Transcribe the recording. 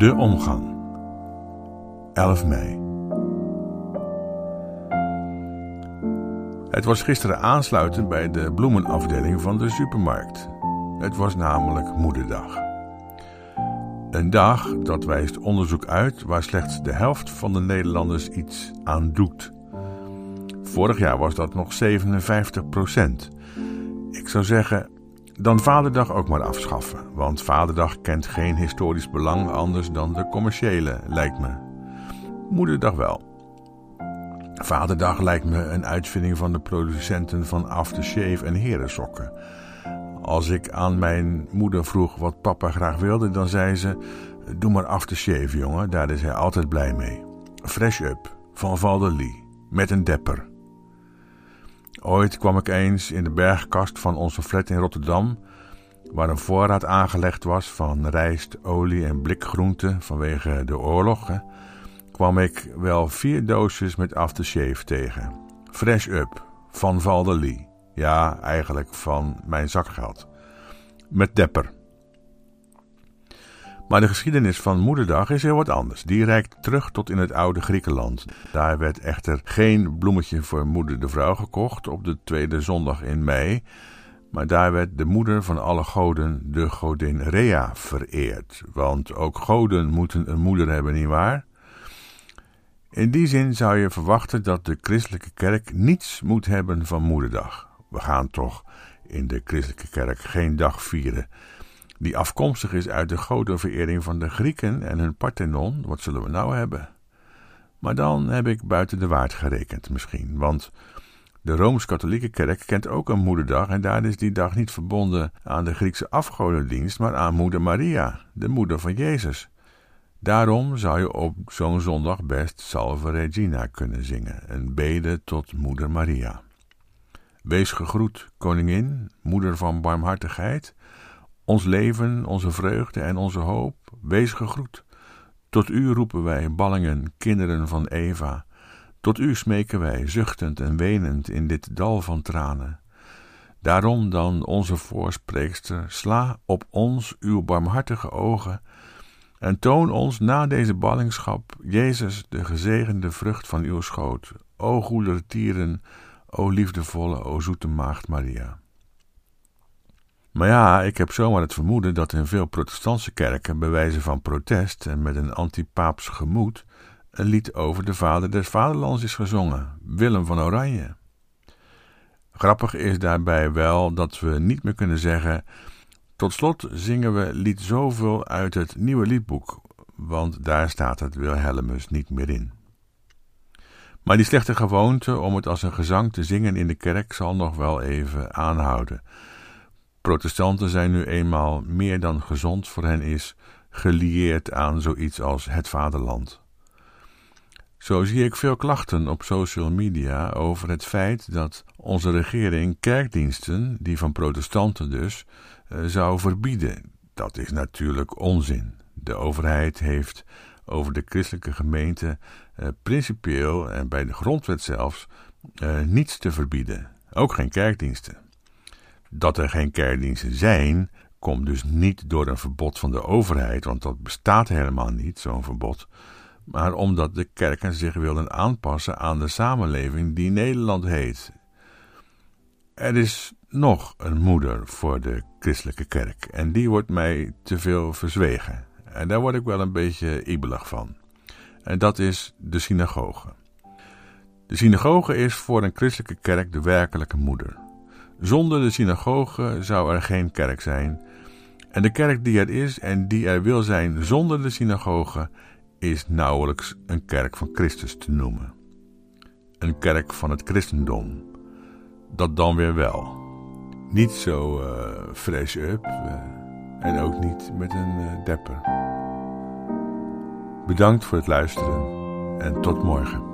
De omgang. 11 mei. Het was gisteren aansluitend bij de bloemenafdeling van de supermarkt. Het was namelijk Moederdag. Een dag dat wijst onderzoek uit waar slechts de helft van de Nederlanders iets aan doet. Vorig jaar was dat nog 57 procent. Ik zou zeggen, dan Vaderdag ook maar afschaffen, want Vaderdag kent geen historisch belang anders dan de commerciële, lijkt me. Moederdag wel. Vaderdag lijkt me een uitvinding van de producenten van aftershave en herensokken. Als ik aan mijn moeder vroeg wat papa graag wilde, dan zei ze: Doe maar aftershave, jongen, daar is hij altijd blij mee. Fresh Up van Valdelie, met een depper. Ooit kwam ik eens in de bergkast van onze flat in Rotterdam, waar een voorraad aangelegd was van rijst, olie en blikgroenten vanwege de oorlog, kwam ik wel vier doosjes met aftershave tegen. Fresh Up van Valdelie. Ja, eigenlijk van mijn zakgeld. Met depper. Maar de geschiedenis van Moederdag is heel wat anders. Die reikt terug tot in het oude Griekenland. Daar werd echter geen bloemetje voor moeder de vrouw gekocht op de tweede zondag in mei. Maar daar werd de moeder van alle goden, de godin Rea, vereerd. Want ook goden moeten een moeder hebben, nietwaar? In die zin zou je verwachten dat de christelijke kerk niets moet hebben van Moederdag. We gaan toch in de christelijke kerk geen dag vieren die afkomstig is uit de godenverering van de Grieken en hun Parthenon, wat zullen we nou hebben? Maar dan heb ik buiten de waard gerekend misschien, want de Rooms-Katholieke Kerk kent ook een moederdag en daar is die dag niet verbonden aan de Griekse afgodendienst, maar aan moeder Maria, de moeder van Jezus. Daarom zou je op zo'n zondag best Salve Regina kunnen zingen, een bede tot moeder Maria. Wees gegroet, koningin, moeder van barmhartigheid, ons leven, onze vreugde en onze hoop, wees gegroet. Tot u roepen wij, ballingen, kinderen van Eva. Tot u smeken wij, zuchtend en wenend in dit dal van tranen. Daarom dan, onze voorspreekster, sla op ons uw barmhartige ogen en toon ons na deze ballingschap, Jezus, de gezegende vrucht van uw schoot. O goedertieren, o liefdevolle, o zoete maagd Maria. Maar ja, ik heb zomaar het vermoeden dat in veel protestantse kerken, bij wijze van protest en met een antipaaps gemoed, een lied over de vader des vaderlands is gezongen, Willem van Oranje. Grappig is daarbij wel dat we niet meer kunnen zeggen: tot slot zingen we lied zoveel uit het nieuwe liedboek, want daar staat het Wilhelmus niet meer in. Maar die slechte gewoonte om het als een gezang te zingen in de kerk zal nog wel even aanhouden. Protestanten zijn nu eenmaal meer dan gezond voor hen is, gelieerd aan zoiets als het vaderland. Zo zie ik veel klachten op social media over het feit dat onze regering kerkdiensten, die van protestanten dus, eh, zou verbieden. Dat is natuurlijk onzin. De overheid heeft over de christelijke gemeente eh, principieel en bij de grondwet zelfs eh, niets te verbieden, ook geen kerkdiensten. Dat er geen kerkdiensten zijn, komt dus niet door een verbod van de overheid, want dat bestaat helemaal niet, zo'n verbod, maar omdat de kerken zich wilden aanpassen aan de samenleving die Nederland heet. Er is nog een moeder voor de christelijke kerk en die wordt mij te veel verzwegen. En daar word ik wel een beetje ibelig van. En dat is de synagoge. De synagoge is voor een christelijke kerk de werkelijke moeder. Zonder de synagoge zou er geen kerk zijn. En de kerk die er is en die er wil zijn zonder de synagoge is nauwelijks een kerk van Christus te noemen. Een kerk van het christendom. Dat dan weer wel. Niet zo uh, fresh up uh, en ook niet met een uh, depper. Bedankt voor het luisteren en tot morgen.